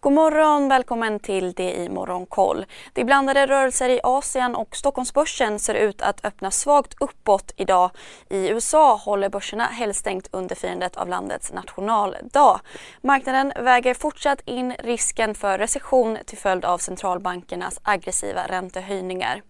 God morgon, välkommen till det i Morgonkoll. Det är blandade rörelser i Asien och Stockholmsbörsen ser ut att öppna svagt uppåt idag. I USA håller börserna helstängt under firandet av landets nationaldag. Marknaden väger fortsatt in risken för recession till följd av centralbankernas aggressiva räntehöjningar.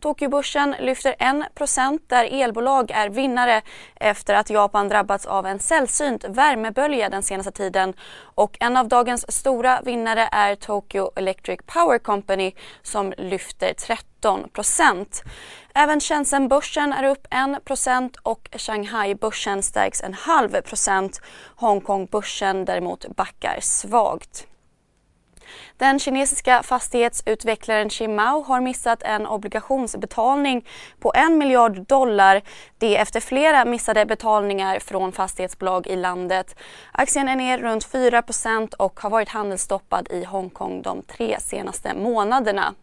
Tokyobörsen lyfter 1% där elbolag är vinnare efter att Japan drabbats av en sällsynt värmebölja den senaste tiden och en av dagens stora vinnare är Tokyo Electric Power Company som lyfter 13 Även Shenzhen-börsen är upp 1% och Shanghai-börsen stärks en halv procent. Hongkong-börsen däremot backar svagt. Den kinesiska fastighetsutvecklaren Shimao har missat en obligationsbetalning på en miljard dollar. Det efter flera missade betalningar från fastighetsbolag i landet. Aktien är ner runt 4% och har varit handelsstoppad i Hongkong de tre senaste månaderna.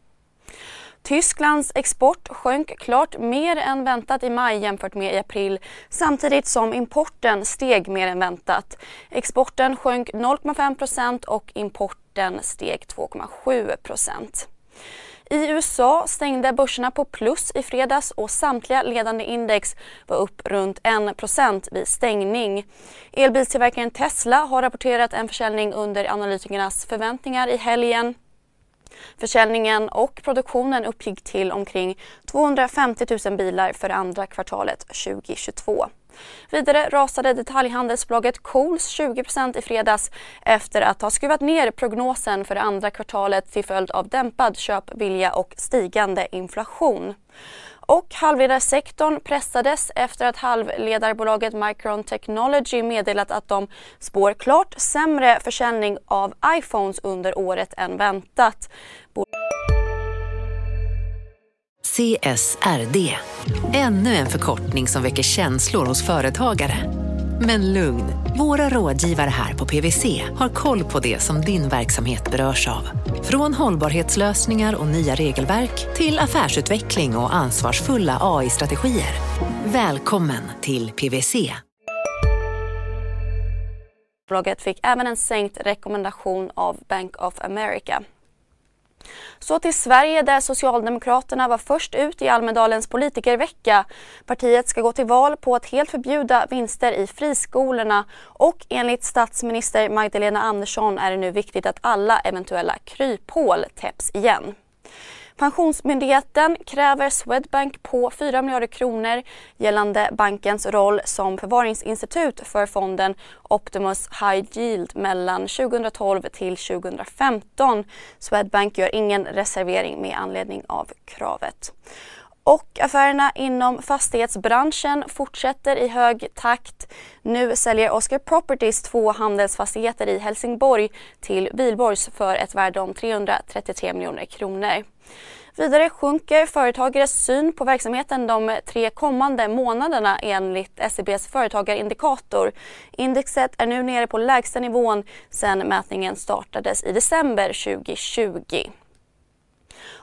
Tysklands export sjönk klart mer än väntat i maj jämfört med i april samtidigt som importen steg mer än väntat. Exporten sjönk 0,5% och importen steg 2,7% i USA stängde börserna på plus i fredags och samtliga ledande index var upp runt 1% vid stängning. Elbilstillverkaren Tesla har rapporterat en försäljning under analytikernas förväntningar i helgen. Försäljningen och produktionen uppgick till omkring 250 000 bilar för andra kvartalet 2022. Vidare rasade detaljhandelsbolaget Coles 20% i fredags efter att ha skruvat ner prognosen för det andra kvartalet till följd av dämpad köpvilja och stigande inflation. Och halvledarsektorn pressades efter att halvledarbolaget Micron Technology meddelat att de spår klart sämre försäljning av iPhones under året än väntat. CSRD, ännu en förkortning som väcker känslor hos företagare. Men lugn, våra rådgivare här på PWC har koll på det som din verksamhet berörs av. Från hållbarhetslösningar och nya regelverk till affärsutveckling och ansvarsfulla AI-strategier. Välkommen till PWC. Bolaget fick även en sänkt rekommendation av Bank of America. Så till Sverige där Socialdemokraterna var först ut i Almedalens politikervecka. Partiet ska gå till val på att helt förbjuda vinster i friskolorna och enligt statsminister Magdalena Andersson är det nu viktigt att alla eventuella kryphål täpps igen. Pensionsmyndigheten kräver Swedbank på 4 miljarder kronor gällande bankens roll som förvaringsinstitut för fonden Optimus High Yield mellan 2012 till 2015. Swedbank gör ingen reservering med anledning av kravet. Och affärerna inom fastighetsbranschen fortsätter i hög takt. Nu säljer Oscar Properties två handelsfastigheter i Helsingborg till Wihlborgs för ett värde om 333 miljoner kronor. Vidare sjunker företagares syn på verksamheten de tre kommande månaderna enligt SEBs företagarindikator. Indexet är nu nere på lägsta nivån sedan mätningen startades i december 2020.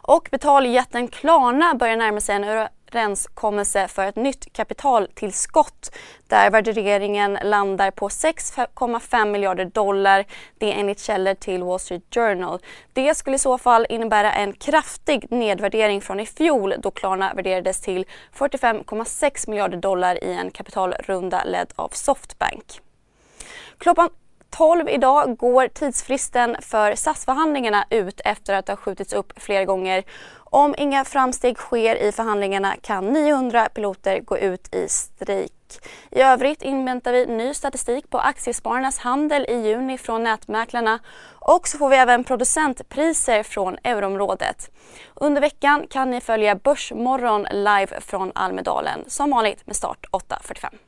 Och betaljätten Klarna börjar närma sig en överenskommelse för ett nytt kapitaltillskott där värderingen landar på 6,5 miljarder dollar. Det är enligt källor till Wall Street Journal. Det skulle i så fall innebära en kraftig nedvärdering från i fjol då Klarna värderades till 45,6 miljarder dollar i en kapitalrunda ledd av Softbank. Klockan 12 idag går tidsfristen för SAS-förhandlingarna ut efter att ha skjutits upp flera gånger. Om inga framsteg sker i förhandlingarna kan 900 piloter gå ut i strejk. I övrigt inväntar vi ny statistik på aktiespararnas handel i juni från nätmäklarna och så får vi även producentpriser från euroområdet. Under veckan kan ni följa Börsmorgon live från Almedalen som vanligt med start 8.45.